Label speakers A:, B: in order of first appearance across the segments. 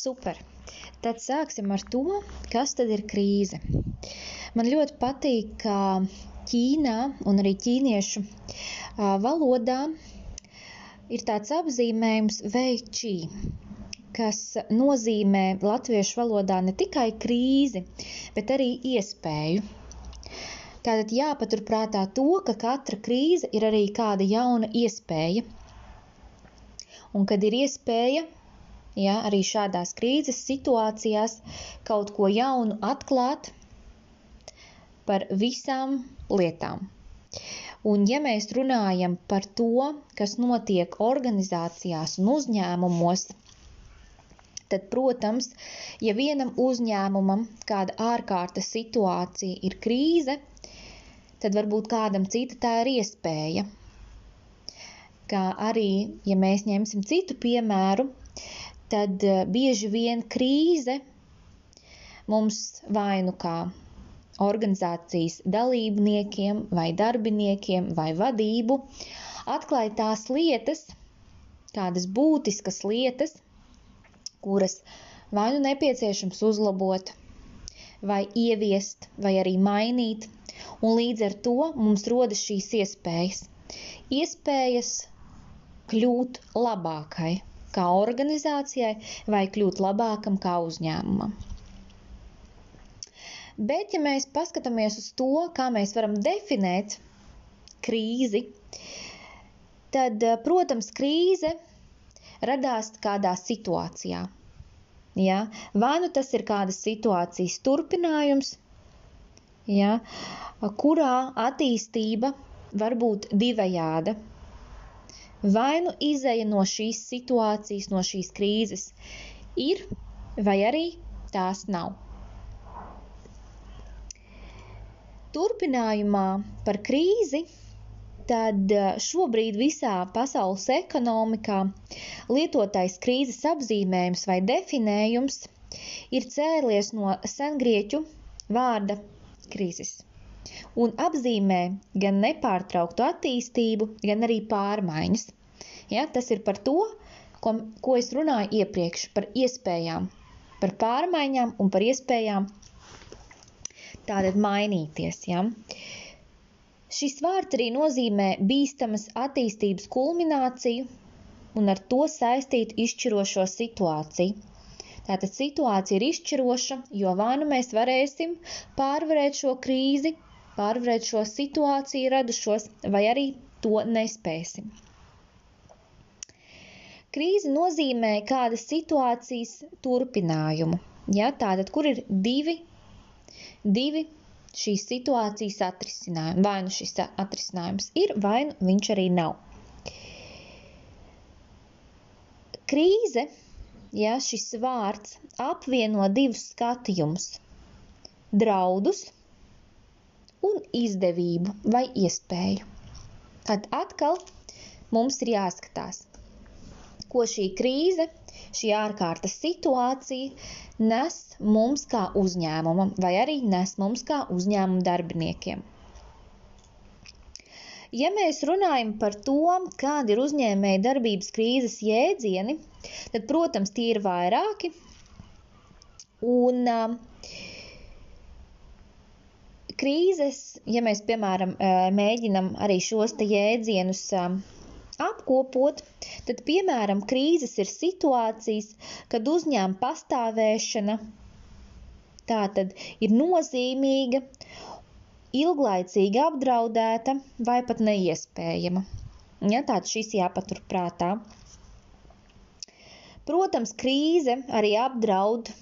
A: Super! Tad sāksim ar to, kas tad ir krīze. Man ļoti patīk, ka Ķīnā un arī ķīniešu valodā ir tāds apzīmējums veičī, kas nozīmē latviešu valodā ne tikai krīzi, bet arī iespēju. Tātad jāpaturprātā to, ka katra krīze ir arī kāda jauna iespēja. Un kad ir iespēja ja, arī šādās krīzes situācijās kaut ko jaunu atklāt par visām lietām. Un, ja mēs runājam par to, kas notiek organizācijās un uzņēmumos, tad, protams, ja vienam uzņēmumam kāda ārkārtas situācija ir krīze, tad varbūt kādam cita tā ir iespēja. Kā arī, ja mēs ņemsim citu piemēru, tad eh, bieži vien krīze mums vainu kā organizācijas dalībniekiem vai darbiniekiem vai vadību atklāja tās lietas, kādas būtiskas lietas, kuras vai nu nepieciešams uzlabot, vai ieviest, vai arī mainīt, un līdz ar to mums rodas šīs iespējas. Iespējas kļūt labākai kā organizācijai vai kļūt labākam kā uzņēmumam. Bet, ja mēs paskatāmies uz to, kā mēs varam definēt krīzi, tad, protams, krīze radās kādā situācijā. Ja? Vai nu tas ir kādas situācijas turpinājums, ja? kurā attīstība var būt divējāda vai nu izēja no šīs situācijas, no šīs krīzes ir, vai arī tās nav. Turpinājumā par krīzi, tad eh, šobrīd visā pasaules ekonomikā lietotais krīzes apzīmējums vai definējums ir cēlies no sengrieķu vārda krīzes un apzīmē gan nepārtrauktu attīstību, gan arī pārmaiņas. Ja, tas ir par to, ko, ko es runāju iepriekš, par iespējām, par pārmaiņām un par iespējām tātad mainīties. Ja. Šis vārds arī nozīmē bīstamas attīstības kulmināciju un ar to saistīt izšķirošo situāciju. Tātad situācija ir izšķiroša, jo vai nu mēs varēsim pārvarēt šo krīzi, pārvarēt šo situāciju radušos, vai arī to nespēsim. Krīze nozīmē kādas situācijas turpinājumu. Ja, tātad, kur ir divi, divi šīs situācijas atrisinājumi. Vai nu šis atrisinājums ir, vai nu viņš arī nav. Krīze, ja šis vārds apvieno divus skatījumus - draudus un izdevību vai iespēju. Tad atkal mums ir jāskatās, ko šī krīze, šī ārkārtas situācija nes mums kā uzņēmumam, vai arī nes mums kā uzņēmuma darbiniekiem. Ja mēs runājam par to, kādi ir uzņēmēja darbības krīzes jēdzieni, tad, protams, tie ir vairāki. Un uh, krīzes, ja mēs, piemēram, mēģinam arī šos te jēdzienus apkopot, tad, piemēram, krīzes ir situācijas, kad uzņēmuma pastāvēšana tā tad ir nozīmīga, ilglaicīgi apdraudēta vai pat neiespējama. Ja, tāds šis jāpatur prātā. Protams, krīze arī apdraud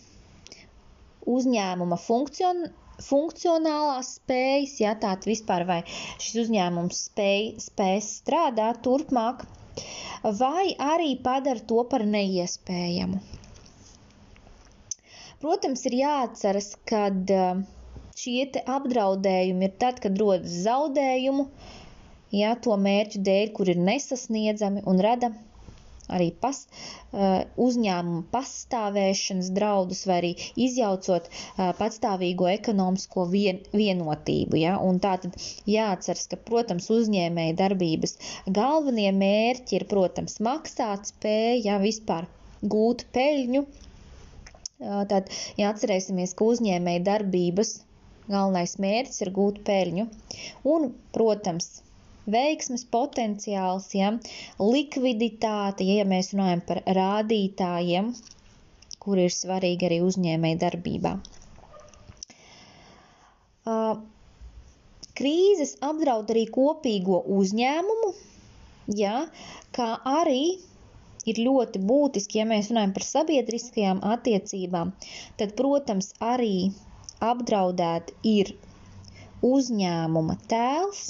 A: uzņēmuma funkcion, funkcionālās spējas, ja tāda vispār vai šis uzņēmums spēj, spēs strādāt turpmāk, vai arī padara to par neiespējamu. Protams, ir jāatceras, ka eh, šie apdraudējumi ir tad, kad rodas zaudējumu, ja to mērķu dēļ, kur ir nesasniedzami un rada arī pas, uh, uzņēmuma pastāvēšanas draudus vai arī izjaucot uh, patstāvīgo ekonomisko vien, vienotību. Ja? Un tā tad jāatceras, ka, protams, uzņēmēja darbības galvenie mērķi ir, protams, maksāt spēja, ja vispār gūt peļņu Tad, ja atcerēsimies, ka uzņēmēja darbības galvenais mērķis ir gūt peļņu un, protams, veiksmes potenciāls, ja, likviditāte, ja, ja mēs runājam par rādītājiem, kur ir svarīgi arī uzņēmēja darbībā. Krīzes apdraud arī kopīgo uzņēmumu, ja, kā arī ir ļoti būtiski, ja mēs runājam par sabiedriskajām attiecībām, tad, protams, arī apdraudēt ir uzņēmuma tēls,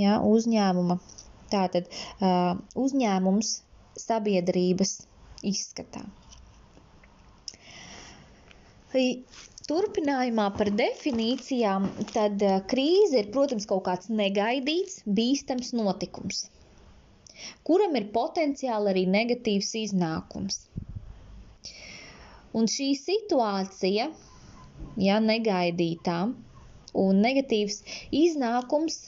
A: ja, uzņēmuma, tātad uzņēmums sabiedrības izskatā. Turpinājumā par definīcijām, tad krīze ir, protams, kaut kāds negaidīts, bīstams notikums kuram ir potenciāli arī negatīvs iznākums. Un šī situācija, ja negaidītā un negatīvs iznākums,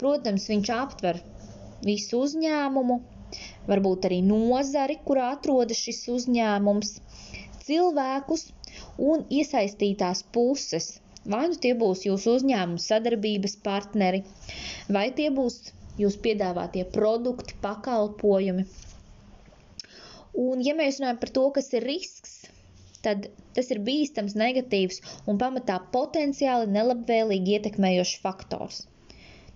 A: protams, viņš aptver visu uzņēmumu, varbūt arī nozari, kurā atrodas šis uzņēmums, cilvēkus un iesaistītās puses. Vai nu tie būs jūsu uzņēmuma sadarbības partneri, vai tie būs jūs piedāvātie produkti, pakalpojumi. Un, ja mēs runājam par to, kas ir risks, tad tas ir bīstams, negatīvs un pamatā potenciāli nelabvēlīgi ietekmējošs faktors.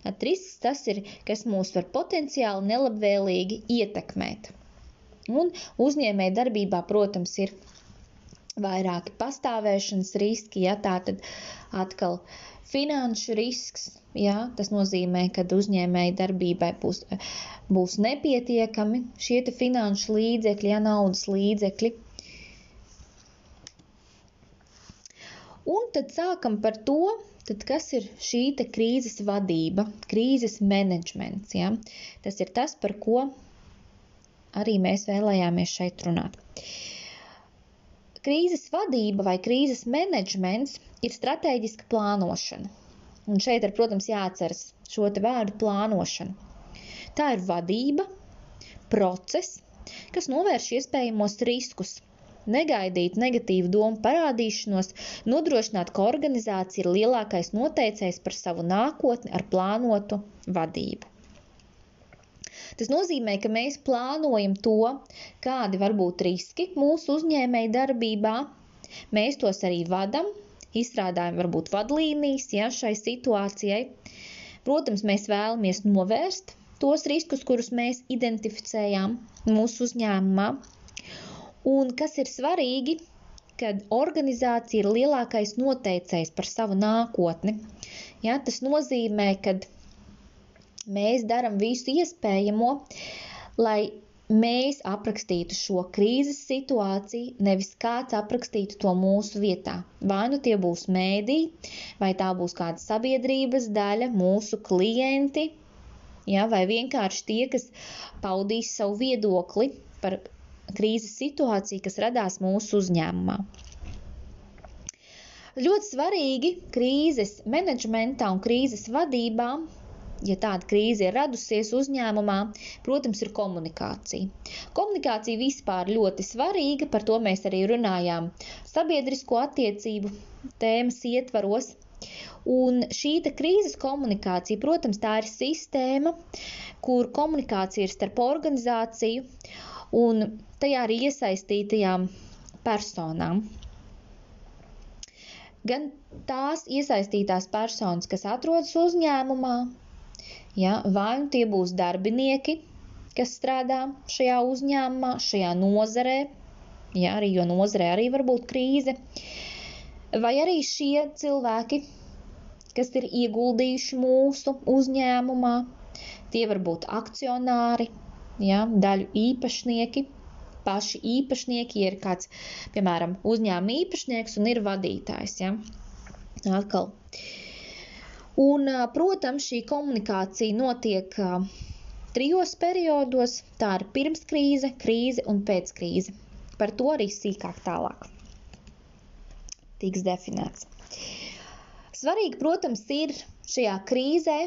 A: Tad risks tas ir, kas mūs var potenciāli nelabvēlīgi ietekmēt. Un uzņēmēja darbībā, protams, ir vairāki pastāvēšanas riski, ja tā tad atkal finanšu risks, Jā, tas nozīmē, ka uzņēmēji darbībai būs, būs nepietiekami šie finanšu līdzekļi, ja naudas līdzekļi. Un tad sākam par to, tad kas ir šī krīzes vadība, krīzes menedžments. Ja? Tas ir tas, par ko arī mēs vēlējāmies šeit runāt. Krīzes vadība vai krīzes menedžments ir strateģiska plānošana. Un šeit ir, protams, jāatceras šo vārdu plānošana. Tā ir vadība, process, kas novērš iespējamos riskus, negaidīt negatīvu domu parādīšanos, nodrošināt, ka organizācija ir lielākais noteicējs par savu nākotni ar plānotu vadību. Tas nozīmē, ka mēs plānojam to, kādi var būt riski mūsu uzņēmēji darbībā, mēs tos arī vadam izstrādājam varbūt vadlīnijas ja, šai situācijai. Protams, mēs vēlamies novērst tos riskus, kurus mēs identificējām mūsu uzņēmumā. Un kas ir svarīgi, kad organizācija ir lielākais noteicējs par savu nākotni. Ja, tas nozīmē, ka mēs darām visu iespējamo, lai mēs aprakstītu šo krīzes situāciju, nevis kāds aprakstītu to mūsu vietā. Vai nu tie būs mēdī, vai tā būs kāda sabiedrības daļa, mūsu klienti, ja, vai vienkārši tie, kas paudīs savu viedokli par krīzes situāciju, kas radās mūsu uzņēmumā. Ļoti svarīgi krīzes menedžmentā un krīzes vadībā ja tāda krīze ir radusies uzņēmumā, protams, ir komunikācija. Komunikācija vispār ļoti svarīga, par to mēs arī runājām sabiedrisko attiecību tēmas ietvaros. Un šī krīzes komunikācija, protams, tā ir sistēma, kur komunikācija ir starp organizāciju un tajā arī iesaistītajām personām. Gan tās iesaistītās personas, kas atrodas uzņēmumā, Ja? Vai nu tie būs darbinieki, kas strādā šajā uzņēmumā, šajā nozarē, ja? arī, jo nozarē arī var būt krīze, vai arī šie cilvēki, kas ir ieguldījuši mūsu uzņēmumā, tie var būt akcionāri, ja? daļu īpašnieki, paši īpašnieki, ir kāds, piemēram, uzņēmuma īpašnieks un ir vadītājs. Ja? Atkal. Un, protams, šī komunikācija notiek trijos periodos. Tā ir pirms krīze, krīze un pēc krīze. Par to arī sīkāk tālāk tiks definēts. Svarīgi, protams, ir šajā krīzē,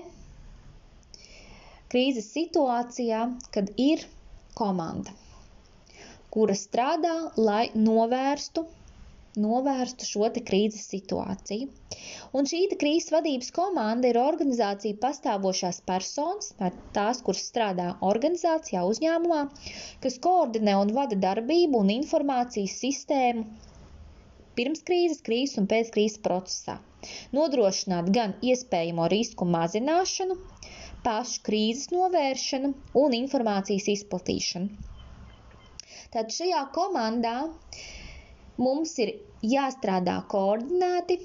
A: krīzes situācijā, kad ir komanda. kura strādā, lai novērstu novērstu šo krīzes situāciju. Un šī krīzes vadības komanda ir organizācija pastāvošās personas, tās, kuras strādā organizācijā, uzņēmumā, kas koordinē un vada darbību un informācijas sistēmu pirms krīzes, krīzes un pēc krīzes procesā. Nodrošināt gan iespējamo risku mazināšanu, pašu krīzes novēršanu un informācijas izplatīšanu. Tad šajā komandā Mums ir jāstrādā koordinēti,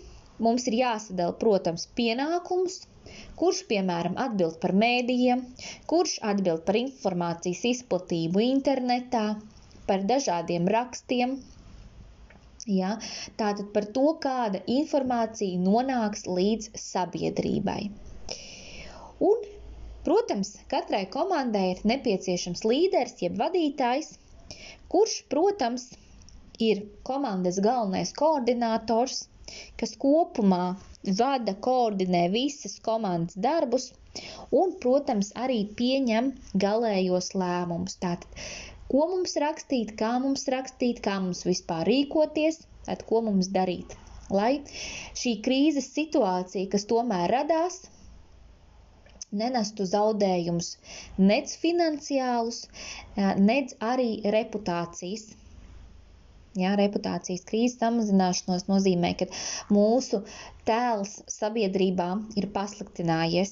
A: mums ir jāsadala, protams, pienākums, kurš, piemēram, atbild par mēdījiem, kurš atbild par informācijas izplatību internetā, par dažādiem rakstiem. Ja? Tātad par to, kāda informācija nonāks līdz sabiedrībai. Un, protams, katrai komandai ir nepieciešams līderis, jeb vadītājs, kurš, protams, ir komandas galvenais koordinators, kas kopumā vada, koordinē visas komandas darbus un, protams, arī pieņem galējos lēmumus. Tātad, ko mums rakstīt, kā mums rakstīt, kā mums vispār rīkoties, tad ko mums darīt. Lai šī krīzes situācija, kas tomēr radās, nenestu zaudējumus nec finansiālus, nec arī reputācijas Jā, reputācijas krīzes samazināšanos nozīmē, ka mūsu tēls sabiedrībā ir pasliktinājies.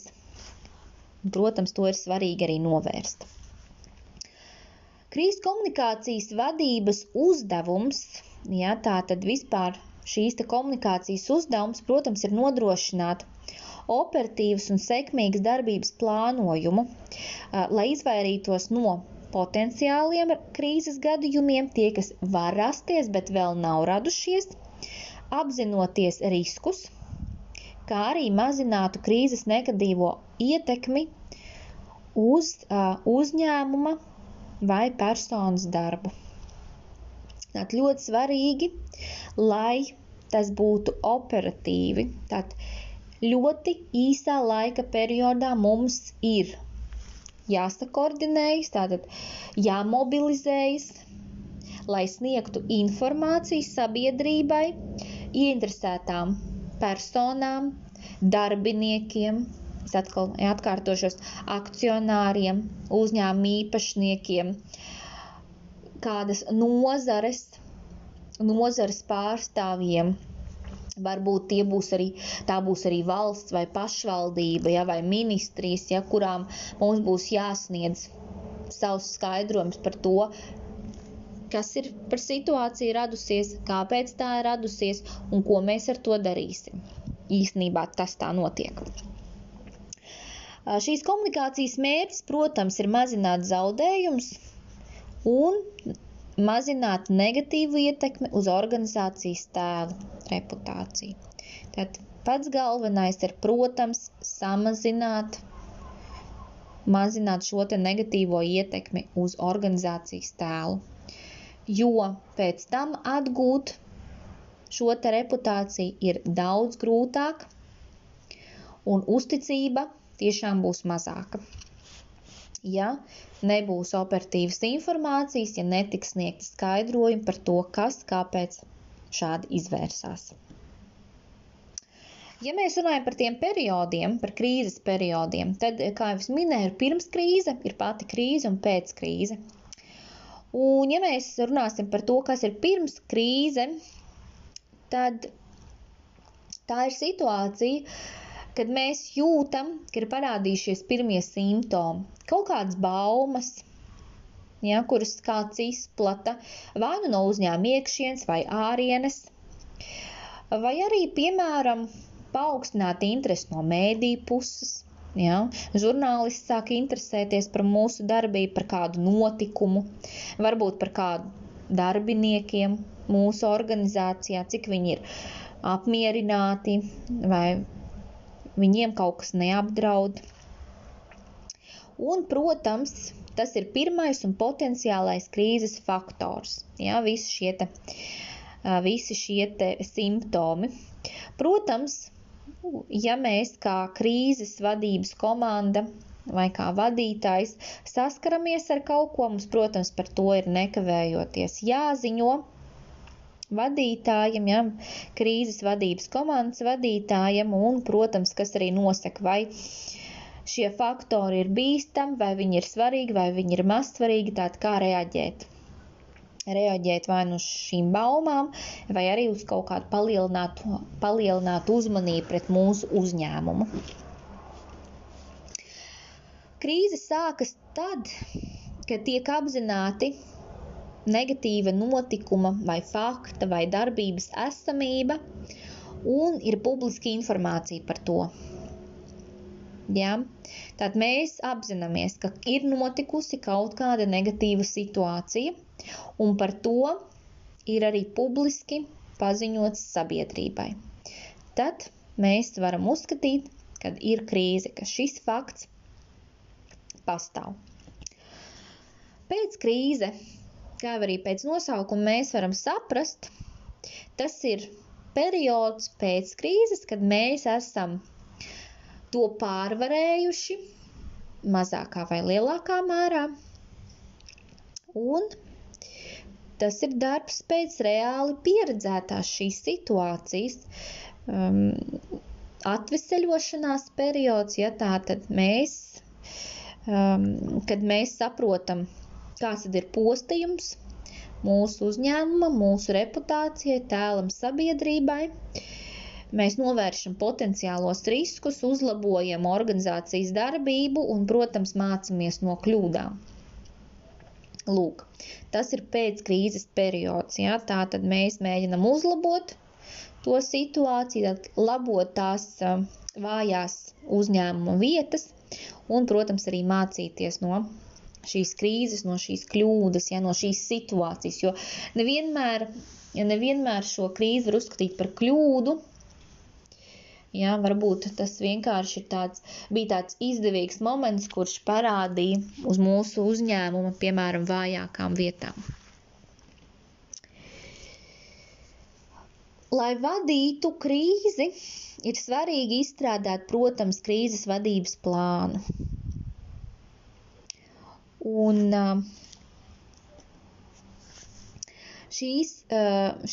A: Protams, to ir svarīgi arī novērst. Krīzes komunikācijas vadības uzdevums, jā, tā tad vispār šīs komunikācijas uzdevums, protams, ir nodrošināt operatīvas un sekmīgas darbības plānojumu, lai izvairītos no potenciāliem krīzes gadījumiem, tie, kas var rasties, bet vēl nav radušies, apzinoties riskus, kā arī mazinātu krīzes negatīvo ietekmi uz uh, uzņēmuma vai personas darbu. Tātad ļoti svarīgi, lai tas būtu operatīvi. Tātad ļoti īsā laika periodā mums ir jāsakoordinējas, tātad jāmobilizējas, lai sniegtu informāciju sabiedrībai, ieinteresētām personām, darbiniekiem, es atkal atkārtošos, akcionāriem, uzņēmumu īpašniekiem, kādas nozares, nozares pārstāvjiem, Varbūt tie būs arī, tā būs arī valsts vai pašvaldība, ja, vai ministrijas, ja, kurām mums būs jāsniedz savs skaidrojums par to, kas ir par situāciju radusies, kāpēc tā ir radusies un ko mēs ar to darīsim. Īsnībā tas tā notiek. Šīs komunikācijas mērķis, protams, ir mazināt zaudējumus un mazināt negatīvu ietekmi uz organizācijas tēlu, reputāciju. Tad pats galvenais ir, protams, samazināt, mazināt šo te negatīvo ietekmi uz organizācijas tēlu, jo pēc tam atgūt šo te reputāciju ir daudz grūtāk un uzticība tiešām būs mazāka ja nebūs operatīvas informācijas, ja netiks sniegti skaidrojumi par to, kas, kāpēc šādi izvērsās. Ja mēs runājam par tiem periodiem, par krīzes periodiem, tad, kā jau minēju, ir pirms krīze, ir pati krīze un pēc krīze. Un, ja mēs runāsim par to, kas ir pirms krīze, tad tā ir situācija, kad mēs jūtam, ka ir parādījušies pirmie simptomi, kaut kādas baumas, ja, kuras kāds izplata vai nu no uzņēmuma iekšienes vai ārienes, vai arī, piemēram, paaugstināt interesi no mēdīju puses. Ja? Žurnālisti sāk interesēties par mūsu darbību, par kādu notikumu, varbūt par kādu darbiniekiem mūsu organizācijā, cik viņi ir apmierināti vai viņiem kaut kas neapdraud. Un, protams, tas ir pirmais un potenciālais krīzes faktors. Ja, visi šie, te, visi šie te simptomi. Protams, ja mēs kā krīzes vadības komanda vai kā vadītājs saskaramies ar kaut ko, mums, protams, par to ir nekavējoties jāziņo vadītājam, ja, krīzes vadības komandas vadītājam un, protams, kas arī nosaka, vai šie faktori ir bīstami, vai viņi ir svarīgi, vai viņi ir maz svarīgi, tātad kā reaģēt. Reaģēt vai nu uz šīm baumām, vai arī uz kaut kādu palielinātu, palielinātu uzmanību pret mūsu uzņēmumu. Krīze sākas tad, kad tiek apzināti negatīva notikuma vai fakta vai darbības esamība un ir publiska informācija par to. Ja? Tad mēs apzināmies, ka ir notikusi kaut kāda negatīva situācija, un par to ir arī publiski paziņots sabiedrībai. Tad mēs varam uzskatīt, ka ir krīze, ka šis fakts pastāv. Pēc krīze kā arī pēc nosaukuma mēs varam saprast, tas ir periods pēc krīzes, kad mēs esam to pārvarējuši mazākā vai lielākā mērā. Un tas ir darbs pēc reāli pieredzētās šīs situācijas. Um, atveseļošanās periods, ja tā tad mēs, um, kad mēs saprotam, kāds tad ir postījums mūsu uzņēmumam, mūsu reputācijai, tēlam sabiedrībai. Mēs novēršam potenciālos riskus, uzlabojam organizācijas darbību un, protams, mācāmies no kļūdām. Lūk, tas ir pēckrīzes periods. Ja? Tā tad mēs mēģinam uzlabot to situāciju, labot tās vājās uzņēmuma vietas un, protams, arī mācīties no šīs krīzes, no šīs kļūdas, ja, no šīs situācijas. Jo nevienmēr, ja nevienmēr šo krīzi var uzskatīt par kļūdu. Jā, varbūt tas vienkārši tāds, bija tāds izdevīgs moments, kurš parādīja uz mūsu uzņēmuma, piemēram, vājākām vietām. Lai vadītu krīzi, ir svarīgi izstrādāt, protams, krīzes vadības plānu. Un šīs,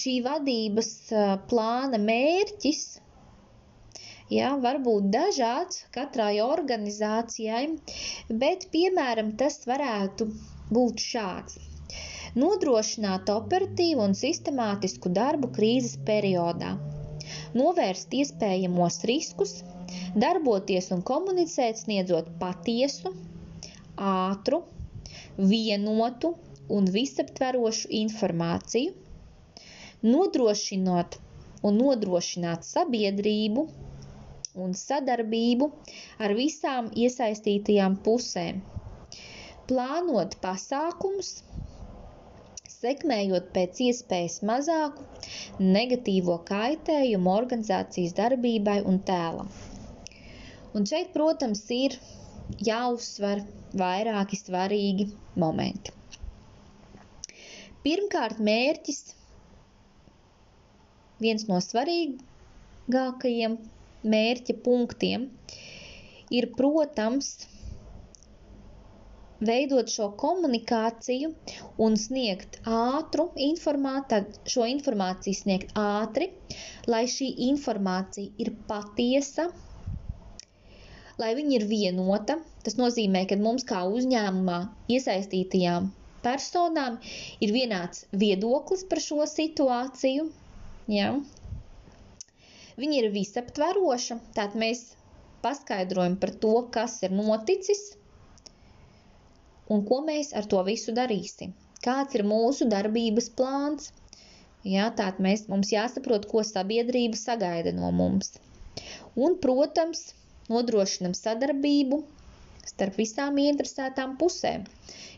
A: šī vadības plāna mērķis jā, var būt dažāds katrai organizācijai, bet, piemēram, tas varētu būt šāds. Nodrošināt operatīvu un sistemātisku darbu krīzes periodā, novērst iespējamos riskus, darboties un komunicēt, sniedzot patiesu, ātru, vienotu un visaptverošu informāciju, nodrošinot un nodrošināt sabiedrību un sadarbību ar visām iesaistītajām pusēm, plānot pasākumus, sekmējot pēc iespējas mazāku negatīvo kaitējumu organizācijas darbībai un tēlam. Un šeit, protams, ir jāuzsver vairāki svarīgi momenti. Pirmkārt, mērķis, viens no svarīgākajiem mērķa punktiem, ir, protams, veidot šo komunikāciju un sniegt ātru informāciju, šo informāciju sniegt ātri, lai šī informācija ir patiesa, lai viņa ir vienota. Tas nozīmē, ka mums kā uzņēmumā iesaistītajām personām ir vienāds viedoklis par šo situāciju. Ja? Viņa ir visaptveroša, tātad mēs paskaidrojam par to, kas ir noticis un ko mēs ar to visu darīsim. Kāds ir mūsu darbības plāns? Jā, tātad mēs, mums jāsaprot, ko sabiedrība sagaida no mums. Un, protams, nodrošinam sadarbību starp visām interesētām pusēm,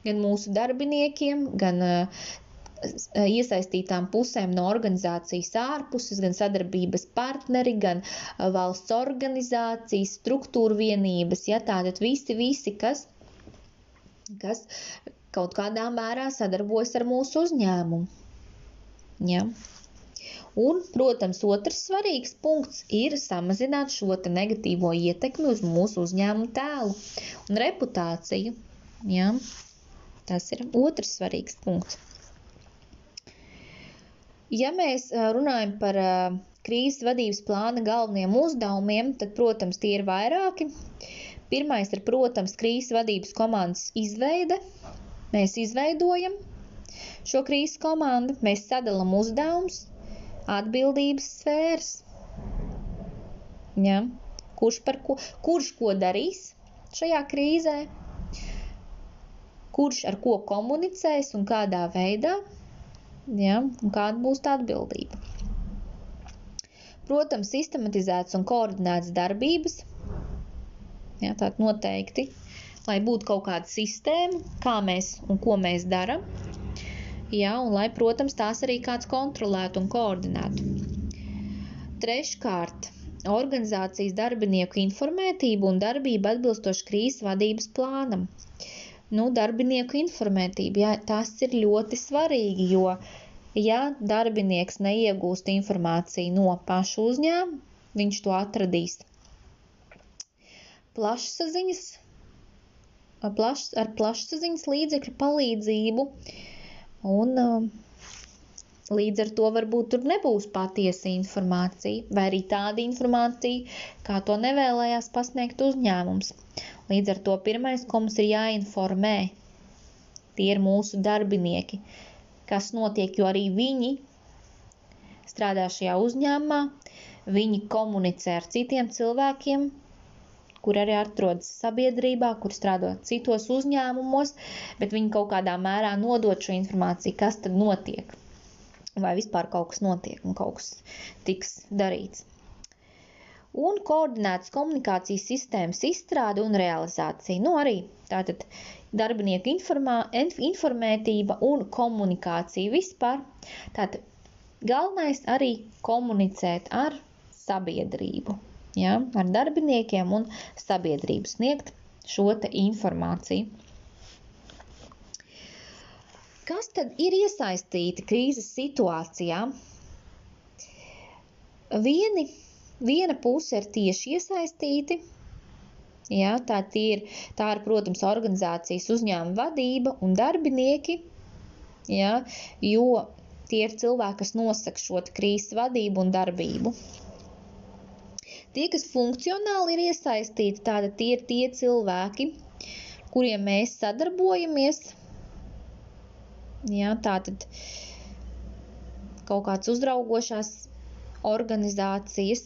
A: gan mūsu darbiniekiem, gan uh, iesaistītām pusēm no organizācijas ārpuses, gan sadarbības partneri, gan uh, valsts organizācijas, struktūra vienības, ja tātad visi, visi, kas, kas kaut kādā mērā sadarbojas ar mūsu uzņēmumu. Ja. Un, protams, otrs svarīgs punkts ir samazināt šo negatīvo ietekmi uz mūsu uzņēmumu tēlu un reputāciju. Ja? Tas ir otrs svarīgs punkts. Ja mēs runājam par krīzes vadības plāna galvenajiem uzdevumiem, tad, protams, tie ir vairāki. Pirmais ir, protams, krīzes vadības komandas izveide. Mēs izveidojam šo krīzes komandu, mēs sadalām uzdevumus, atbildības sfēras. Ja? Kurš, ko, kurš ko darīs šajā krīzē, kurš ar ko komunicēs un kādā veidā, ja? un kāda būs tā atbildība. Protams, sistematizētas un koordinētas darbības, ja, tātad noteikti, lai būtu kaut kāda sistēma, kā mēs un ko mēs darām, ja, un lai, protams, tās arī kāds kontrolētu un koordinētu. Treškārt, organizācijas darbinieku informētību un darbību atbilstoši krīzes vadības plānam. Nu, darbinieku informētība, jā, tas ir ļoti svarīgi, jo, ja darbinieks neiegūst informāciju no paša uzņēmuma, viņš to atradīs plašsaziņas, plaš, ar plašsaziņas līdzekļu palīdzību, un uh, līdz ar to varbūt tur nebūs patiesa informācija, vai arī tāda informācija, kā to nevēlējās pasniegt uzņēmums. Līdz ar to pirmais, ko mums ir jāinformē, tie ir mūsu darbinieki, kas notiek, jo arī viņi strādā šajā uzņēmumā, viņi komunicē ar citiem cilvēkiem, kur arī atrodas sabiedrībā, kur strādā citos uzņēmumos, bet viņi kaut kādā mērā nodot šo informāciju, kas tad notiek. Vai vispār kaut kas notiek un kaut kas tiks darīts. Un koordinētas komunikācijas sistēmas izstrāde un realizācija. Nu, arī tātad darbinieku informā, informētība un komunikācija vispār. Tātad galvenais arī komunicēt ar sabiedrību ja, ar darbiniekiem un sabiedrību sniegt šo informāciju. Kas tad ir iesaistīti krīzes situācijā? Vieni, viena puse ir tieši iesaistīti, ja, tā, ir, tā ir, protams, organizācijas uzņēmuma vadība un darbinieki, ja, jo tie ir cilvēki, kas nosaka šo krīzes vadību un darbību. Tie, kas funkcionāli ir iesaistīti, tāda tie ir tie cilvēki, kuriem mēs sadarbojamies. Jā, tātad kaut kāds uzraugošās organizācijas.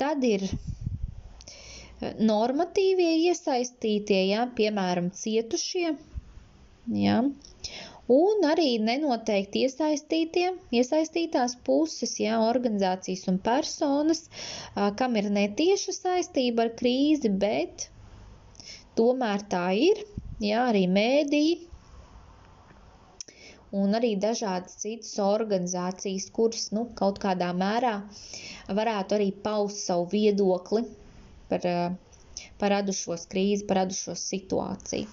A: Tad ir eh, normatīvie iesaistītie, jā, piemēram, cietušie. Jā un arī nenoteikti iesaistītie, iesaistītās puses, jā, organizācijas un personas, kam ir netieša saistība ar krīzi, bet tomēr tā ir, jā, arī mēdīji un arī dažādas citas organizācijas, kuras, nu, kaut kādā mērā varētu arī paust savu viedokli par, par radušos krīzi, par radušos situāciju.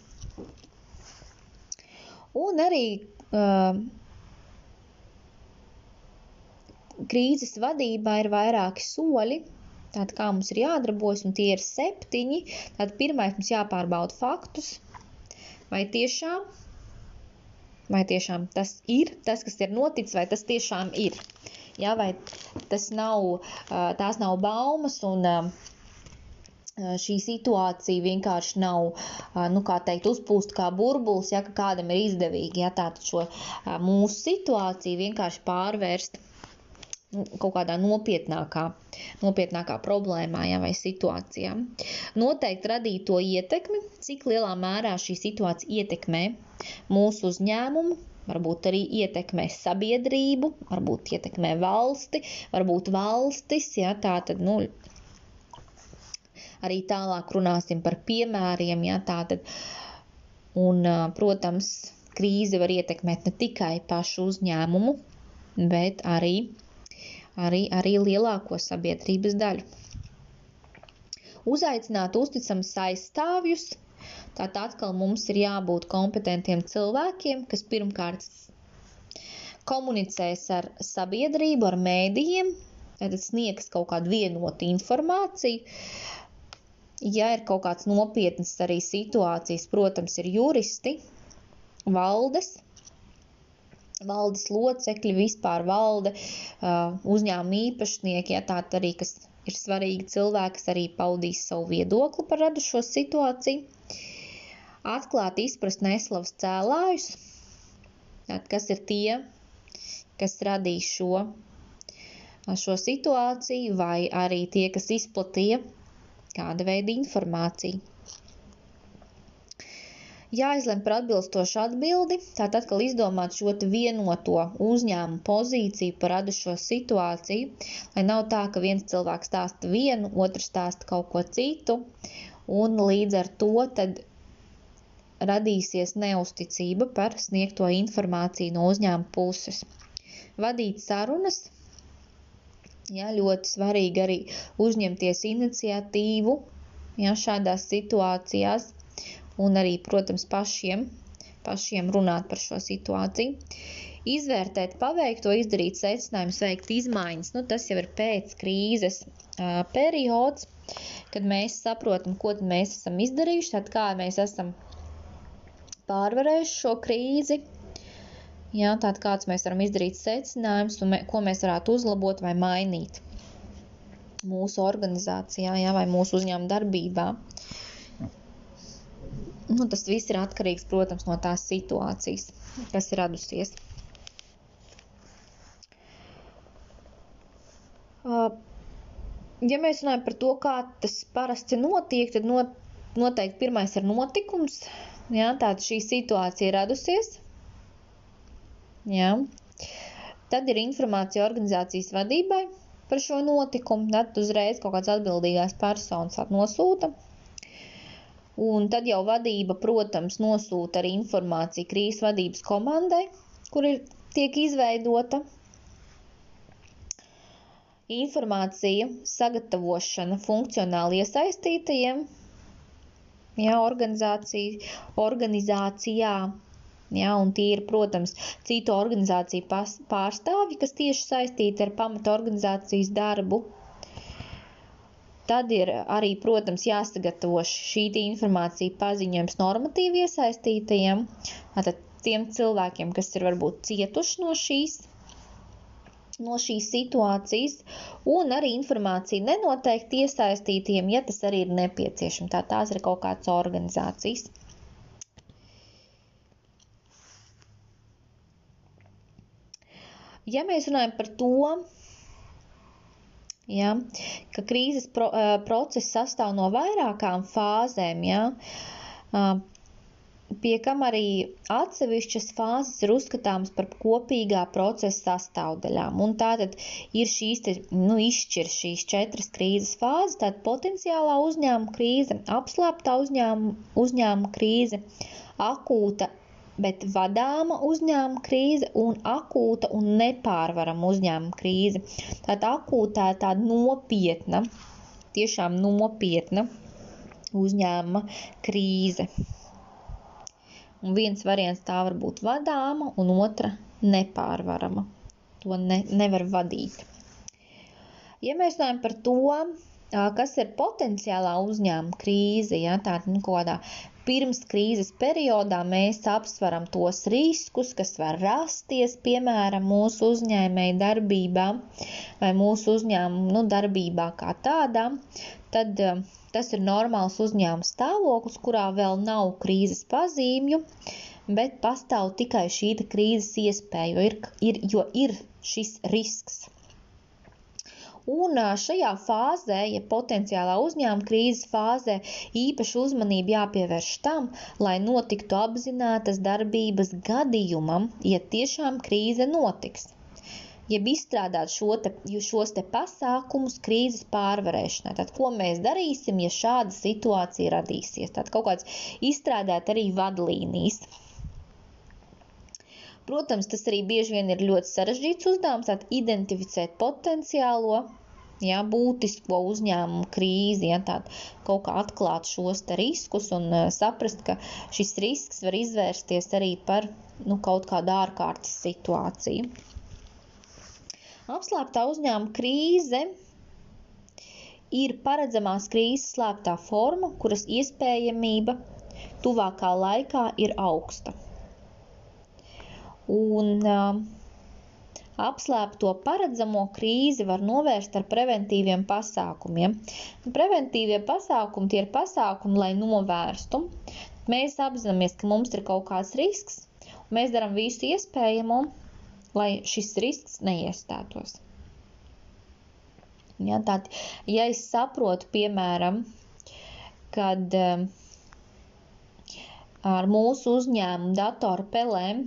A: Un arī uh, krīzes vadībā ir vairāki soļi, tātad kā mums ir jādarbojas, un tie ir septiņi. Tātad pirmais mums jāpārbauda faktus, vai tiešām, vai tiešām tas ir tas, kas ir noticis, vai tas tiešām ir. Jā, vai tas nav, uh, tās nav baumas un uh, šī situācija vienkārši nav, nu, kā teikt, uzpūst kā burbulis, ja kādam ir izdevīgi, ja tātad šo mūsu situāciju vienkārši pārvērst nu, kaut kādā nopietnākā, nopietnākā problēmā ja, vai situācijā. Noteikti radīt to ietekmi, cik lielā mērā šī situācija ietekmē mūsu uzņēmumu, varbūt arī ietekmē sabiedrību, varbūt ietekmē valsti, varbūt valstis, ja tā tad, nu, arī tālāk runāsim par piemēriem, ja tātad, un, protams, krīze var ietekmēt ne tikai pašu uzņēmumu, bet arī, arī, arī lielāko sabiedrības daļu. Uzaicināt uzticams aizstāvjus, tātad atkal mums ir jābūt kompetentiem cilvēkiem, kas pirmkārt komunicēs ar sabiedrību, ar mēdījiem, tad sniegs kaut kādu vienotu informāciju. Ja ir kaut kāds nopietns arī situācijas, protams, ir juristi, valdes, valdes locekļi, vispār valde, uzņēmuma īpašnieki, ja tā arī, kas ir svarīgi cilvēki, kas arī paudīs savu viedokli par radušo situāciju. Atklāt izprast neslavas cēlājus, Tātad, kas ir tie, kas radīja šo, šo situāciju, vai arī tie, kas izplatīja kāda veida informāciju. Jāizlem par atbilstošu atbildi, tātad atkal izdomāt šo vienoto uzņēmumu pozīciju par radušo situāciju, lai nav tā, ka viens cilvēks stāsta vienu, otrs stāsta kaut ko citu, un līdz ar to tad radīsies neusticība par sniegto informāciju no uzņēmuma puses. Vadīt sarunas, jā, ļoti svarīgi arī uzņemties iniciatīvu jā, šādās situācijās un arī, protams, pašiem, pašiem runāt par šo situāciju. Izvērtēt paveikto, izdarīt secinājumus, veikt izmaiņas. Nu, tas jau ir pēc krīzes uh, periods, kad mēs saprotam, ko mēs esam izdarījuši, tad kā mēs esam pārvarējuši šo krīzi. Jā, tātad kāds mēs varam izdarīt secinājumus un mē, ko mēs varētu uzlabot vai mainīt mūsu organizācijā jā, vai mūsu uzņēmuma darbībā. Nu, tas viss ir atkarīgs, protams, no tās situācijas, kas ir radusies. Ja mēs runājam par to, kā tas parasti notiek, tad noteikti pirmais ir notikums, Jā, tāda šī situācija radusies. Jā. Tad ir informācija organizācijas vadībai par šo notikumu. Tad uzreiz kaut kāds atbildīgās personas nosūta. Un tad jau vadība, protams, nosūta arī informāciju krīzes vadības komandai, kur ir tiek izveidota informācija sagatavošana funkcionāli iesaistītajiem organizācija, organizācijā. Jā, un tie ir, protams, citu organizāciju pārstāvji, kas tieši saistīti ar pamata organizācijas darbu. Tad ir arī, protams, jāsagatavo šī informācija paziņojums normatīvi iesaistītajiem, tātad tiem cilvēkiem, kas ir varbūt cietuši no šīs no šīs situācijas, un arī informācija nenoteikti iesaistītiem, ja tas arī ir nepieciešams. Tā tās ir kaut kādas organizācijas. Ja mēs runājam par to, ja, ka krīzes pro, process sastāv no vairākām fāzēm, ja, pie kam arī atsevišķas fāzes ir uzskatāmas par kopīgā procesa sastāvdaļām. Un tātad ir šīs, te, nu, izšķir šīs četras krīzes fāzes, tātad potenciālā uzņēmuma krīze, apslēptā uzņēmuma, uzņēmuma krīze, akūta, bet vadāma uzņēmuma krīze un akūta un nepārvarama uzņēmuma krīze. Tātad akūtā ir tāda nopietna, tiešām nopietna uzņēmuma krīze. Un viens variants tā var būt vadāma, un otra nepārvarama. To ne, nevar vadīt. Ja mēs runājam par to, kas ir potenciālā uzņēmuma krīze, ja tāda nu, kādā pirms krīzes periodā mēs apsveram tos riskus, kas var rasties, piemēram, mūsu uzņēmēja darbībā vai mūsu uzņēmuma nu, darbībā kā tādā, tad Tas ir normāls uzņēmuma stāvoklis, kurā vēl nav krīzes pazīmju, bet pastāv tikai šī krīzes iespēja, jo ir, ir, jo ir šis risks. Un šajā fāzē, ja potenciālā uzņēmuma krīzes fāzē, īpaši uzmanība jāpievērš tam, lai notiktu apzinātas darbības gadījumam, ja tiešām krīze notiks jeb izstrādāt šo te, šos te pasākumus krīzes pārvarēšanai. Tad, ko mēs darīsim, ja šāda situācija radīsies? Tad kaut kāds izstrādāt arī vadlīnijas. Protams, tas arī bieži vien ir ļoti sarežģīts uzdevums, identificēt potenciālo ja, būtisko uzņēmumu krīzi, ja, tā kaut kā atklāt šos riskus un uh, saprast, ka šis risks var izvērsties arī par nu, kaut kādu ārkārtas situāciju. Apslēptā uzņēmuma krīze ir paredzamās krīzes slēptā forma, kuras iespējamība tuvākā laikā ir augsta. Un uh, apslēpto paredzamo krīzi var novērst ar preventīviem pasākumiem. Preventīvie pasākumi tie ir pasākumi, lai novērstu. Mēs apzināmies, ka mums ir kaut kāds risks, un mēs darām visu iespējamo, lai šis risks neiestātos. Ja, tātad, ja es saprotu, piemēram, kad uh, ar mūsu uzņēmumu datoru pelēm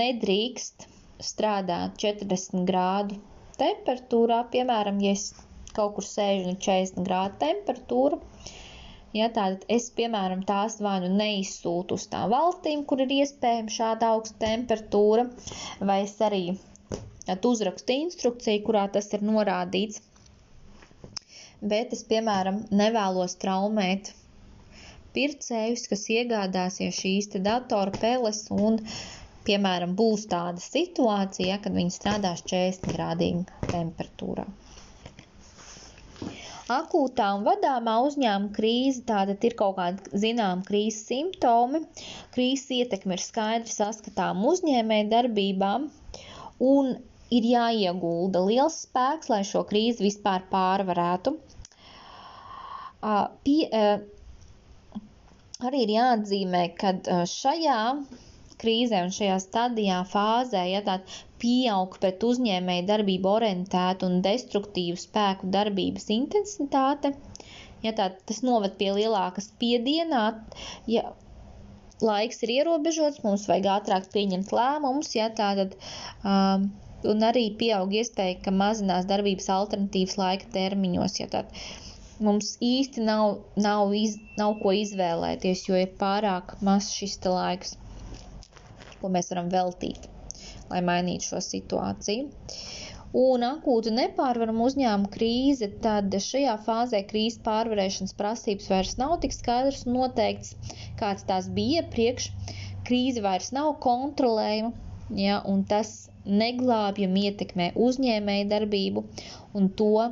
A: nedrīkst strādāt 40 grādu temperatūrā, piemēram, ja es kaut kur sēžu un 40 grādu temperatūra, ja tātad es, piemēram, tās vai nu neizsūtu uz tām valstīm, kur ir iespējama šāda augsta temperatūra, vai es arī uzrakstu instrukciju, kurā tas ir norādīts, bet es, piemēram, nevēlos traumēt pircējus, kas iegādāsies šīs te datora peles un uh, Piemēram, būs tāda situācija, kad viņi strādās 40 grādīgu temperatūrā. Akūtā un vadāmā uzņēmuma krīze tātad ir kaut kāda zināma krīzes simptomi. Krīzes ietekme ir skaidri saskatām uzņēmēju darbībām un ir jāiegulda liels spēks, lai šo krīzi vispār pārvarētu. Pie, arī ir jāatzīmē, ka šajā krīzē un šajā stadijā fāzē, ja tāda pieaug pret uzņēmēju darbību orientētu un destruktīvu spēku darbības intensitāte, ja tā, tas noved pie lielākas spiedienā, ja laiks ir ierobežots, mums vajag ātrāk pieņemt lēmumus, ja tā tad, um, un arī pieaug iespēja, ka mazinās darbības alternatīvas laika termiņos, ja tā mums īsti nav, nav, iz, nav ko izvēlēties, jo ir pārāk maz šis laiks ko mēs varam veltīt, lai mainītu šo situāciju. Un akūta nepārvarama uzņēmuma krīze, tad šajā fāzē krīzes pārvarēšanas prasības vairs nav tik skaidrs un noteikts, kāds tās bija iepriekš. Krīze vairs nav kontrolējama, ja, un tas neglābjami ietekmē uzņēmēju darbību un to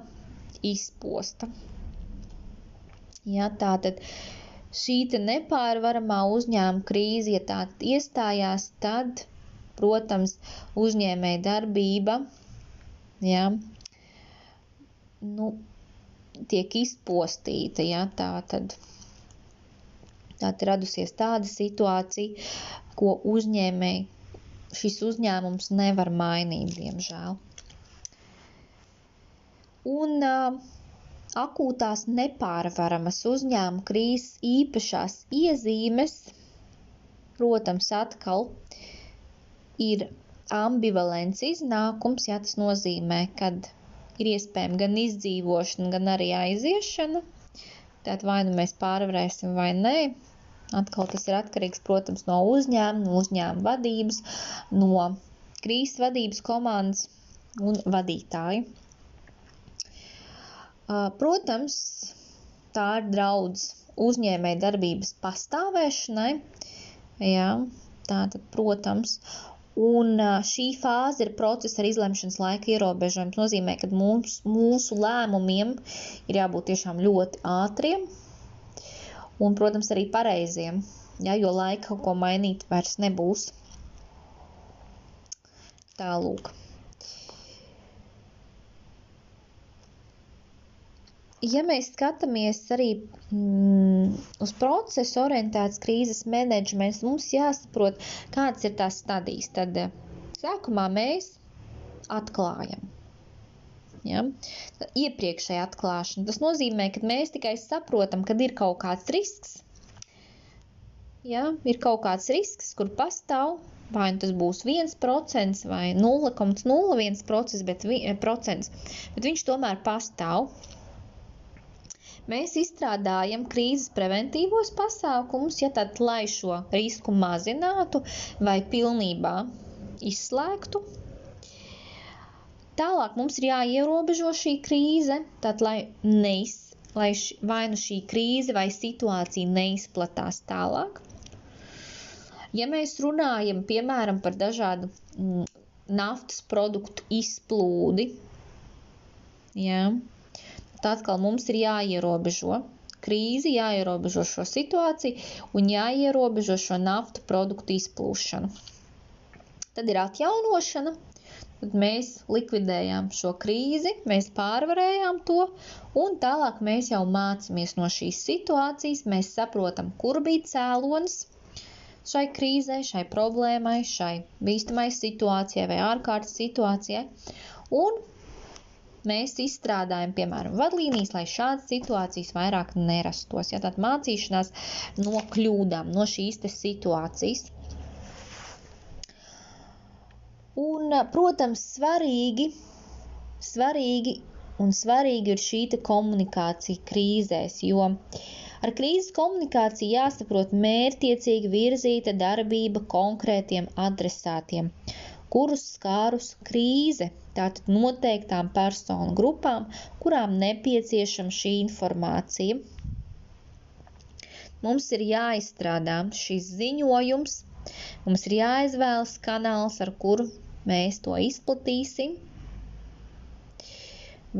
A: izposta. Ja, tātad šī nepārvaramā uzņēmuma krīze, ja tā iestājās, tad, protams, uzņēmēja darbība ja, nu, tiek izpostīta. Ja, tā tad Tātad radusies tāda situācija, ko uzņēmēji šis uzņēmums nevar mainīt, diemžēl. Un uh, akūtās nepārvaramas uzņēmuma krīzes īpašās iezīmes, protams, atkal ir ambivalents iznākums, ja tas nozīmē, kad ir iespējama gan izdzīvošana, gan arī aiziešana. Tātad vai nu mēs pārvarēsim vai nē. Atkal tas ir atkarīgs, protams, no uzņēmuma, no uzņēmuma vadības, no krīzes vadības komandas un vadītāju. Protams, tā ir draudz uzņēmēja darbības pastāvēšanai. Jā, tātad, protams, un šī fāze ir procesa ar izlemšanas laika ierobežojums. Nozīmē, ka mums, mūsu lēmumiem ir jābūt tiešām ļoti ātriem un, protams, arī pareiziem, ja, jo laika kaut ko mainīt vairs nebūs. Tālūk. Ja mēs skatāmies arī mm, uz procesu orientētas krīzes menedžments, mums jāsaprot, kādas ir tās stadijas. Tad eh, sākumā mēs atklājam. Ja? Iepriekšēja atklāšana. Tas nozīmē, ka mēs tikai saprotam, kad ir kaut kāds risks. Ja? Ir kaut kāds risks, kur pastāv, vai nu tas būs 1% vai 0,01%, bet, procents, bet viņš tomēr pastāv. Mēs izstrādājam krīzes preventīvos pasākumus, ja tad, lai šo risku mazinātu vai pilnībā izslēgtu. Tālāk mums ir jāierobežo šī krīze, tad, lai, neiz, lai š, vai nu šī krīze vai situācija neizplatās tālāk. Ja mēs runājam, piemēram, par dažādu mm, naftas produktu izplūdi, ja, tad atkal mums ir jāierobežo krīzi, jāierobežo šo situāciju un jāierobežo šo naftu produktu izplūšanu. Tad ir atjaunošana, tad mēs likvidējām šo krīzi, mēs pārvarējām to, un tālāk mēs jau mācāmies no šīs situācijas, mēs saprotam, kur bija cēlonis šai krīzē, šai problēmai, šai bīstamai situācijai vai ārkārtas situācijai, un mēs izstrādājam, piemēram, vadlīnijas, lai šādas situācijas vairāk nerastos. Ja, tad mācīšanās no kļūdām, no šīs situācijas. Un, protams, svarīgi, svarīgi un svarīgi ir šī komunikācija krīzēs, jo ar krīzes komunikāciju jāsaprot mērķiecīgi virzīta darbība konkrētiem adresātiem, kurus skārus krīze tātad noteiktām personu grupām, kurām nepieciešama šī informācija. Mums ir jāizstrādā šis ziņojums, mums ir jāizvēlas kanāls, ar kuru mēs to izplatīsim.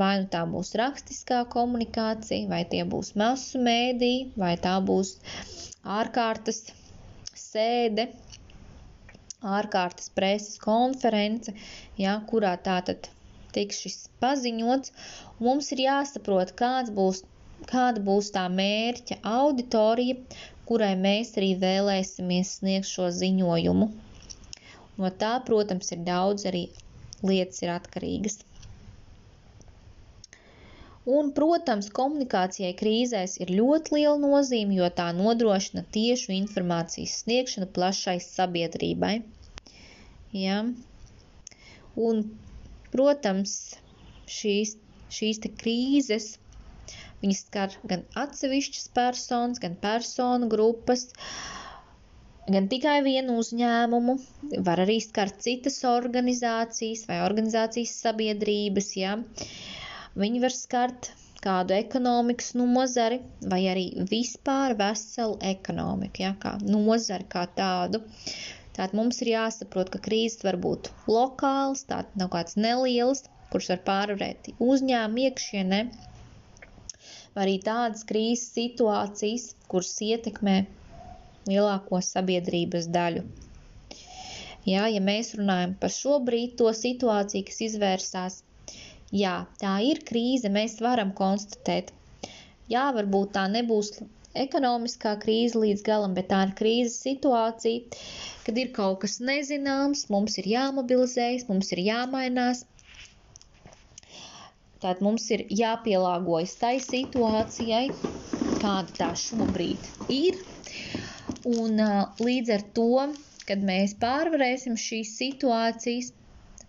A: Vai nu tā būs rakstiskā komunikācija, vai tie būs masu mēdī, vai tā būs ārkārtas sēde, ārkārtas preses konference, ja, kurā tātad tiks šis paziņots. Mums ir jāsaprot, kāds būs, kāda būs tā mērķa auditorija, kurai mēs arī vēlēsimies sniegt šo ziņojumu. No tā, protams, ir daudz arī lietas ir atkarīgas. Un, protams, komunikācijai krīzēs ir ļoti liela nozīme, jo tā nodrošina tiešu informācijas sniegšanu plašai sabiedrībai. Ja? Un, protams, šīs, šīs krīzes viņas skar gan atsevišķas personas, gan personu grupas, gan tikai vienu uzņēmumu, var arī skart citas organizācijas vai organizācijas sabiedrības. Ja? Viņi var skart kādu ekonomikas nozari vai arī vispār veselu ekonomiku, ja, kā nozari kā tādu. Tātad mums ir jāsaprot, ka krīzes var būt lokāls, tātad nav kāds neliels, kurš var pārvarēt uzņēmumu iekšienē, vai arī tādas krīzes situācijas, kuras ietekmē lielāko sabiedrības daļu. Jā, ja mēs runājam par šobrīd to situāciju, kas izvērsās Jā, tā ir krīze, mēs varam konstatēt. Jā, varbūt tā nebūs ekonomiskā krīze līdz galam, bet tā ir krīzes situācija, kad ir kaut kas nezināms, mums ir jāmobilizējas, mums ir jāmainās. Tātad mums ir jāpielāgojas tai situācijai, kāda tā šobrīd ir. Un līdz ar to, kad mēs pārvarēsim šīs situācijas,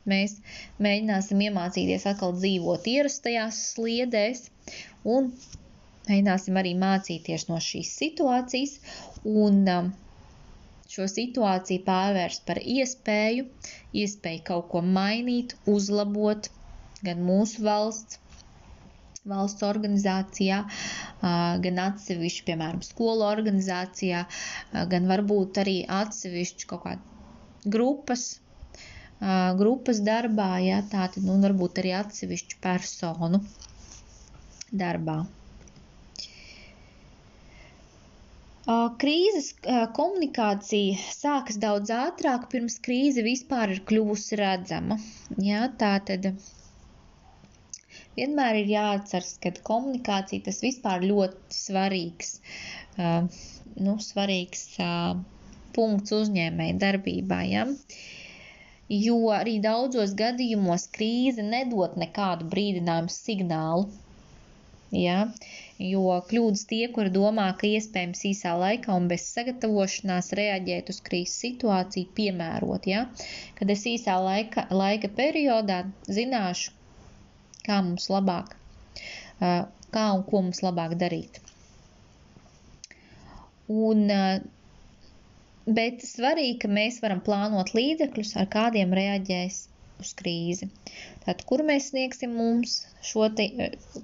A: Mēs mēģināsim iemācīties atkal dzīvot ierastajās sliedēs un mēģināsim arī mācīties no šīs situācijas un um, šo situāciju pārvērst par iespēju, iespēju kaut ko mainīt, uzlabot gan mūsu valsts, valsts organizācijā, gan atsevišķi, piemēram, skolu organizācijā, gan varbūt arī atsevišķi kaut kāda grupas grupas darbā, ja, tātad, nu, varbūt arī atsevišķu personu darbā. Krīzes komunikācija sākas daudz ātrāk, pirms krīze vispār ir kļuvusi redzama. Ja, tā tad vienmēr ir jāatceras, ka komunikācija tas vispār ļoti svarīgs, nu, svarīgs punkts uzņēmēji darbībā. Ja. Jo arī daudzos gadījumos krīze nedod nekādu brīdinājumu signālu. Ja? Jo kļūdas tie, kuri domā, ka iespējams īsā laikā un bez sagatavošanās reaģēt uz krīzes situāciju, piemērot, ja? kad es īsā laika, laika periodā zināšu, kā mums labāk, kā un ko mums labāk darīt. Un Bet svarīgi, ka mēs varam plānot līdzekļus, ar kādiem reaģēs uz krīzi. Tātad, kur mēs sniegsim mums šo te,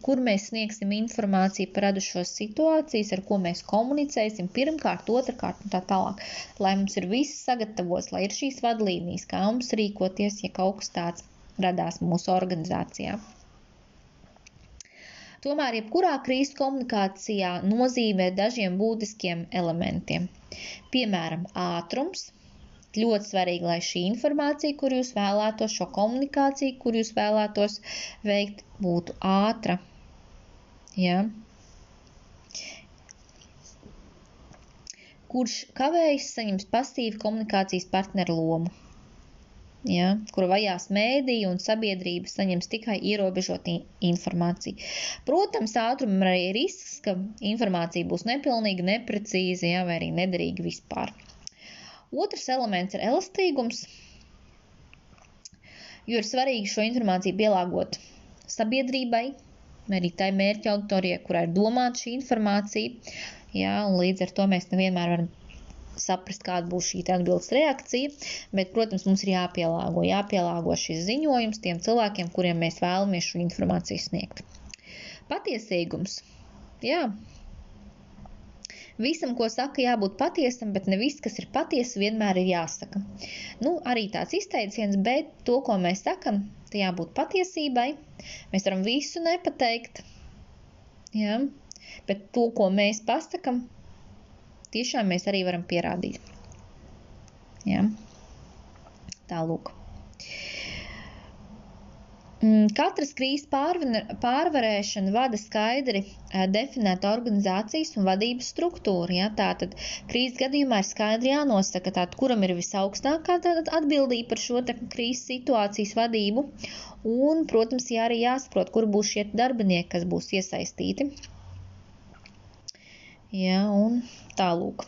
A: kur mēs sniegsim informāciju par radušos situācijas, ar ko mēs komunicēsim pirmkārt, otrkārt un tā tālāk, lai mums ir viss sagatavots, lai ir šīs vadlīnijas, kā mums rīkoties, ja kaut kas tāds radās mūsu organizācijā. Tomēr jebkurā krīzes komunikācijā nozīmē dažiem būtiskiem elementiem. Piemēram, ātrums. Ļoti svarīgi, lai šī informācija, kur jūs vēlētos, šo komunikāciju, kur jūs vēlētos veikt, būtu ātra. Ja? Kurš kavējas saņems pasīvu komunikācijas partneru lomu ja, kura vajās mēdīju un sabiedrība saņems tikai ierobežot informāciju. Protams, ātrumam arī ir risks, ka informācija būs nepilnīga, neprecīza, ja, vai arī nederīga vispār. Otrs elements ir elastīgums, jo ir svarīgi šo informāciju pielāgot sabiedrībai, arī tai mērķa auditorijai, kurai ir domāta šī informācija, ja, un līdz ar to mēs nevienmēr varam saprast, kāda būs šī atbildes reakcija, bet, protams, mums ir jāpielāgo, jāpielāgo šis ziņojums tiem cilvēkiem, kuriem mēs vēlamies šo informāciju sniegt. Patiesīgums. Jā. Visam, ko saka, jābūt patiesam, bet ne viss, kas ir patiesa, vienmēr ir jāsaka. Nu, arī tāds izteiciens, bet to, ko mēs sakam, te jābūt patiesībai. Mēs varam visu nepateikt, jā, bet to, ko mēs pasakam, tiešām mēs arī varam pierādīt. Ja? Tālūk. Mm, katras krīzes pārvarēšana vada skaidri definēta organizācijas un vadības struktūra. Ja? Tātad krīzes gadījumā ir skaidri jānosaka, tātad, kuram ir visaugstākā atbildība par šo krīzes situācijas vadību, un, protams, jā, arī jāsaprot, kur būs šie darbinieki, kas būs iesaistīti. Ja, un tālūk.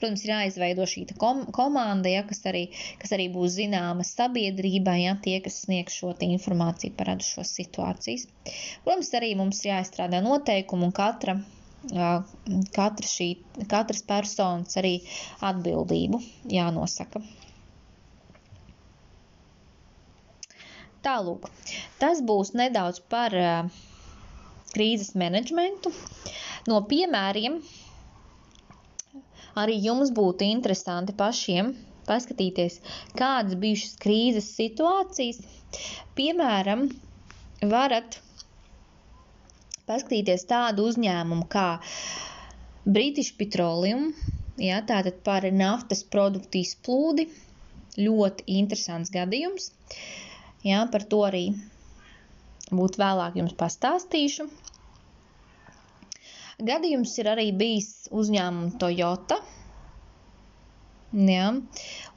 A: Protams, ir jāizveido šī kom komanda, ja, kas, arī, kas arī būs zināma sabiedrībai, ja tie, kas sniegs šo informāciju par radušos situācijas. Protams, arī mums ir jāizstrādā noteikumi un katra, katra šī, katras personas arī atbildību jānosaka. Tālūk, tas būs nedaudz par uh, krīzes menedžmentu. No piemēriem arī jums būtu interesanti pašiem paskatīties, kādas bijušas krīzes situācijas. Piemēram, varat paskatīties tādu uzņēmumu kā British Petroleum, ja, tātad par naftas produktu izplūdi. Ļoti interesants gadījums. Jā, par to arī būtu vēlāk jums pastāstīšu. Gadījums ir arī bijis uzņēmuma Toyota, ja,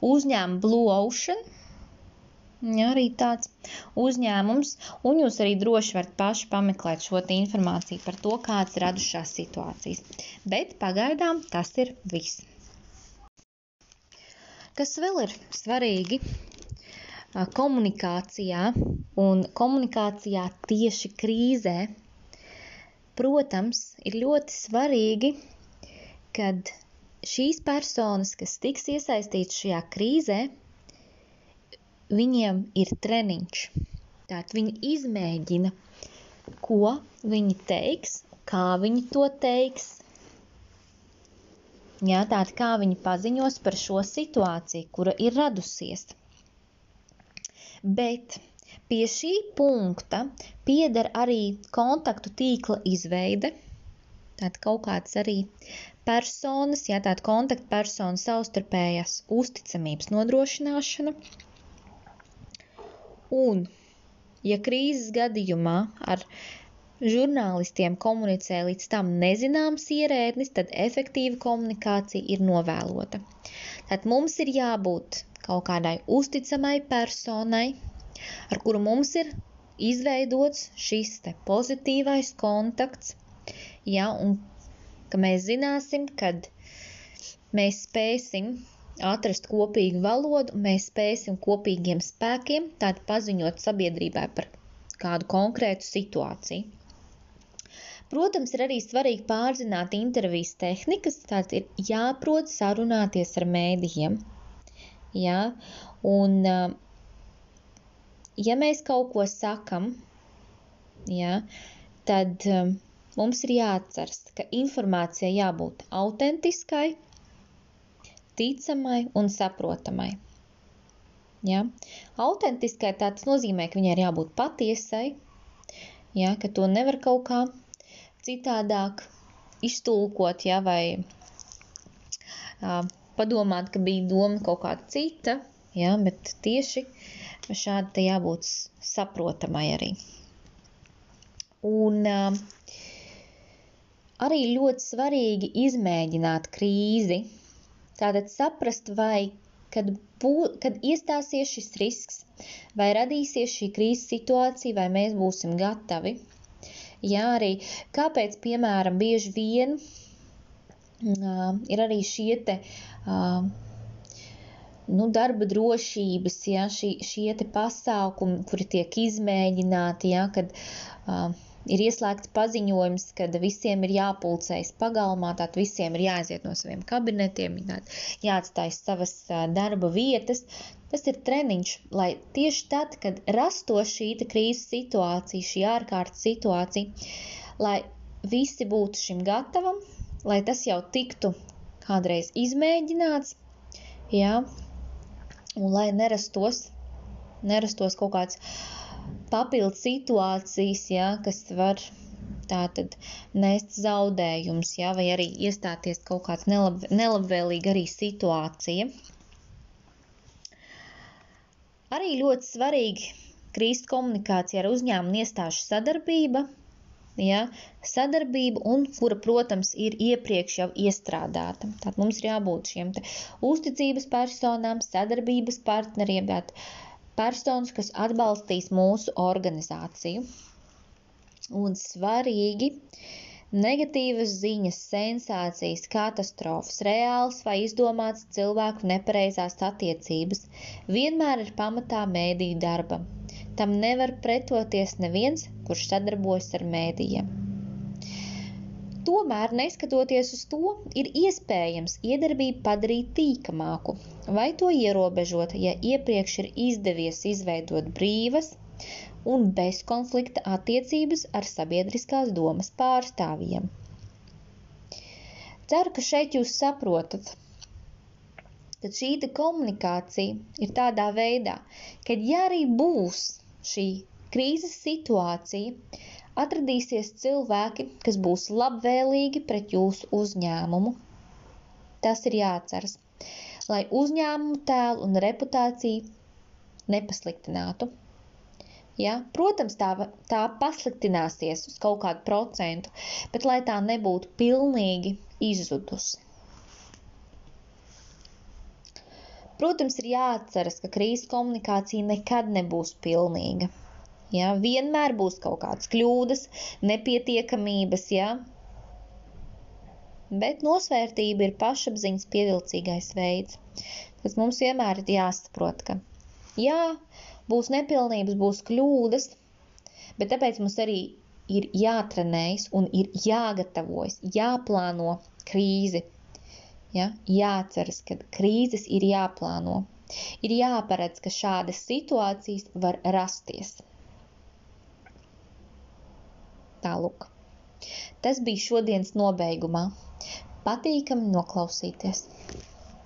A: uzņēmuma Blue Ocean, ja, arī tāds uzņēmums, un jūs arī droši varat paši pameklēt šo informāciju par to, kādas radušās situācijas. Bet pagaidām tas ir viss. Kas vēl ir svarīgi komunikācijā un komunikācijā tieši krīzē? Protams, ir ļoti svarīgi, kad šīs personas, kas tiks iesaistītas šajā krīzē, viņiem ir treniņš. Tātad viņi izmēģina, ko viņi teiks, kā viņi to teiks. Jā, tātad kā viņi paziņos par šo situāciju, kura ir radusies. Bet Pie šī punkta pieder arī kontaktu tīkla izveide, tātad kaut kāds arī personas, jā, tāda kontaktpersona savstarpējās uzticamības nodrošināšana. Un, ja krīzes gadījumā ar žurnālistiem komunicē līdz tam nezināms ierēdnis, tad efektīva komunikācija ir novēlota. Tad mums ir jābūt kaut kādai uzticamai personai, ar kuru mums ir izveidots šis te pozitīvais kontakts, ja, un ka mēs zināsim, kad mēs spēsim atrast kopīgu valodu, mēs spēsim kopīgiem spēkiem tātad paziņot sabiedrībai par kādu konkrētu situāciju. Protams, ir arī svarīgi pārzināt intervijas tehnikas, tātad ir jāprot sarunāties ar mēdījiem. Jā, un ja mēs kaut ko sakam, ja, tad um, mums ir jāatceras, ka informācija jābūt autentiskai, ticamai un saprotamai. Ja? Autentiskai tā tas nozīmē, ka viņai ir jābūt patiesai, ja? ka to nevar kaut kā citādāk iztulkot, ja? vai uh, padomāt, ka bija doma kaut kāda cita, ja? bet tieši šādi jābūt saprotamai arī. Un uh, arī ļoti svarīgi izmēģināt krīzi, tātad saprast, vai kad, bū, kad iestāsies šis risks, vai radīsies šī krīzes situācija, vai mēs būsim gatavi. Jā, arī kāpēc, piemēram, bieži vien uh, ir arī šie te uh, nu, darba drošības, ja, šie, šie te pasākumi, kuri tiek izmēģināti, ja, kad uh, ir ieslēgts paziņojums, ka visiem ir jāpulcējas pagalmā, tātad visiem ir jāaiziet no saviem kabinetiem, jāatstāj savas darba vietas. Tas ir treniņš, lai tieši tad, kad rastos šī krīzes situācija, šī ārkārtas situācija, lai visi būtu šim gatavam, lai tas jau tiktu kādreiz izmēģināts, jā, un lai nerastos, nerastos kaut kāds papildu situācijas, ja, kas var tātad nest zaudējums, ja, vai arī iestāties kaut kāds nelab, nelabvēlīga arī situācija. Arī ļoti svarīgi krīzes komunikācija ar uzņēmumu iestāžu sadarbība, ja, sadarbība un kura, protams, ir iepriekš jau iestrādāta. Tātad mums ir jābūt šiem uzticības personām, sadarbības partneriem, tātad personas, kas atbalstīs mūsu organizāciju. Un svarīgi negatīvas ziņas, sensācijas, katastrofas, reāls vai izdomāts cilvēku nepareizās attiecības vienmēr ir pamatā mēdīju darbam. Tam nevar pretoties neviens, kurš sadarbojas ar mēdījiem. Tomēr, neskatoties uz to, ir iespējams iedarbību padarīt tīkamāku vai to ierobežot, ja iepriekš ir izdevies izveidot brīvas un bezkonflikta attiecības ar sabiedriskās domas pārstāvjiem. Ceru, ka šeit jūs saprotat, ka šī komunikācija ir tādā veidā, ka ja arī būs šī krīzes situācija, atradīsies cilvēki, kas būs labvēlīgi pret jūsu uzņēmumu. Tas ir jāatceras, lai uzņēmumu tēlu un reputāciju nepasliktinātu. Ja? Protams, tā, tā pasliktināsies uz kaut kādu procentu, bet lai tā nebūtu pilnīgi izzudusi. Protams, ir jāatceras, ka krīzes komunikācija nekad nebūs pilnīga. Ja? Vienmēr būs kaut kādas kļūdas, nepietiekamības, ja? bet nosvērtība ir pašapziņas pievilcīgais veids, kas mums vienmēr ir jāsaprot, ka jā, būs nepilnības, būs kļūdas, bet tāpēc mums arī ir jātrenējas un ir jāgatavojas, jāplāno krīzi. Ja? Jāceras, ka krīzes ir jāplāno. Ir jāparedz, ka šādas situācijas var rasties. Tālūk. Tas bija šodienas nobeigumā. Patīkami noklausīties!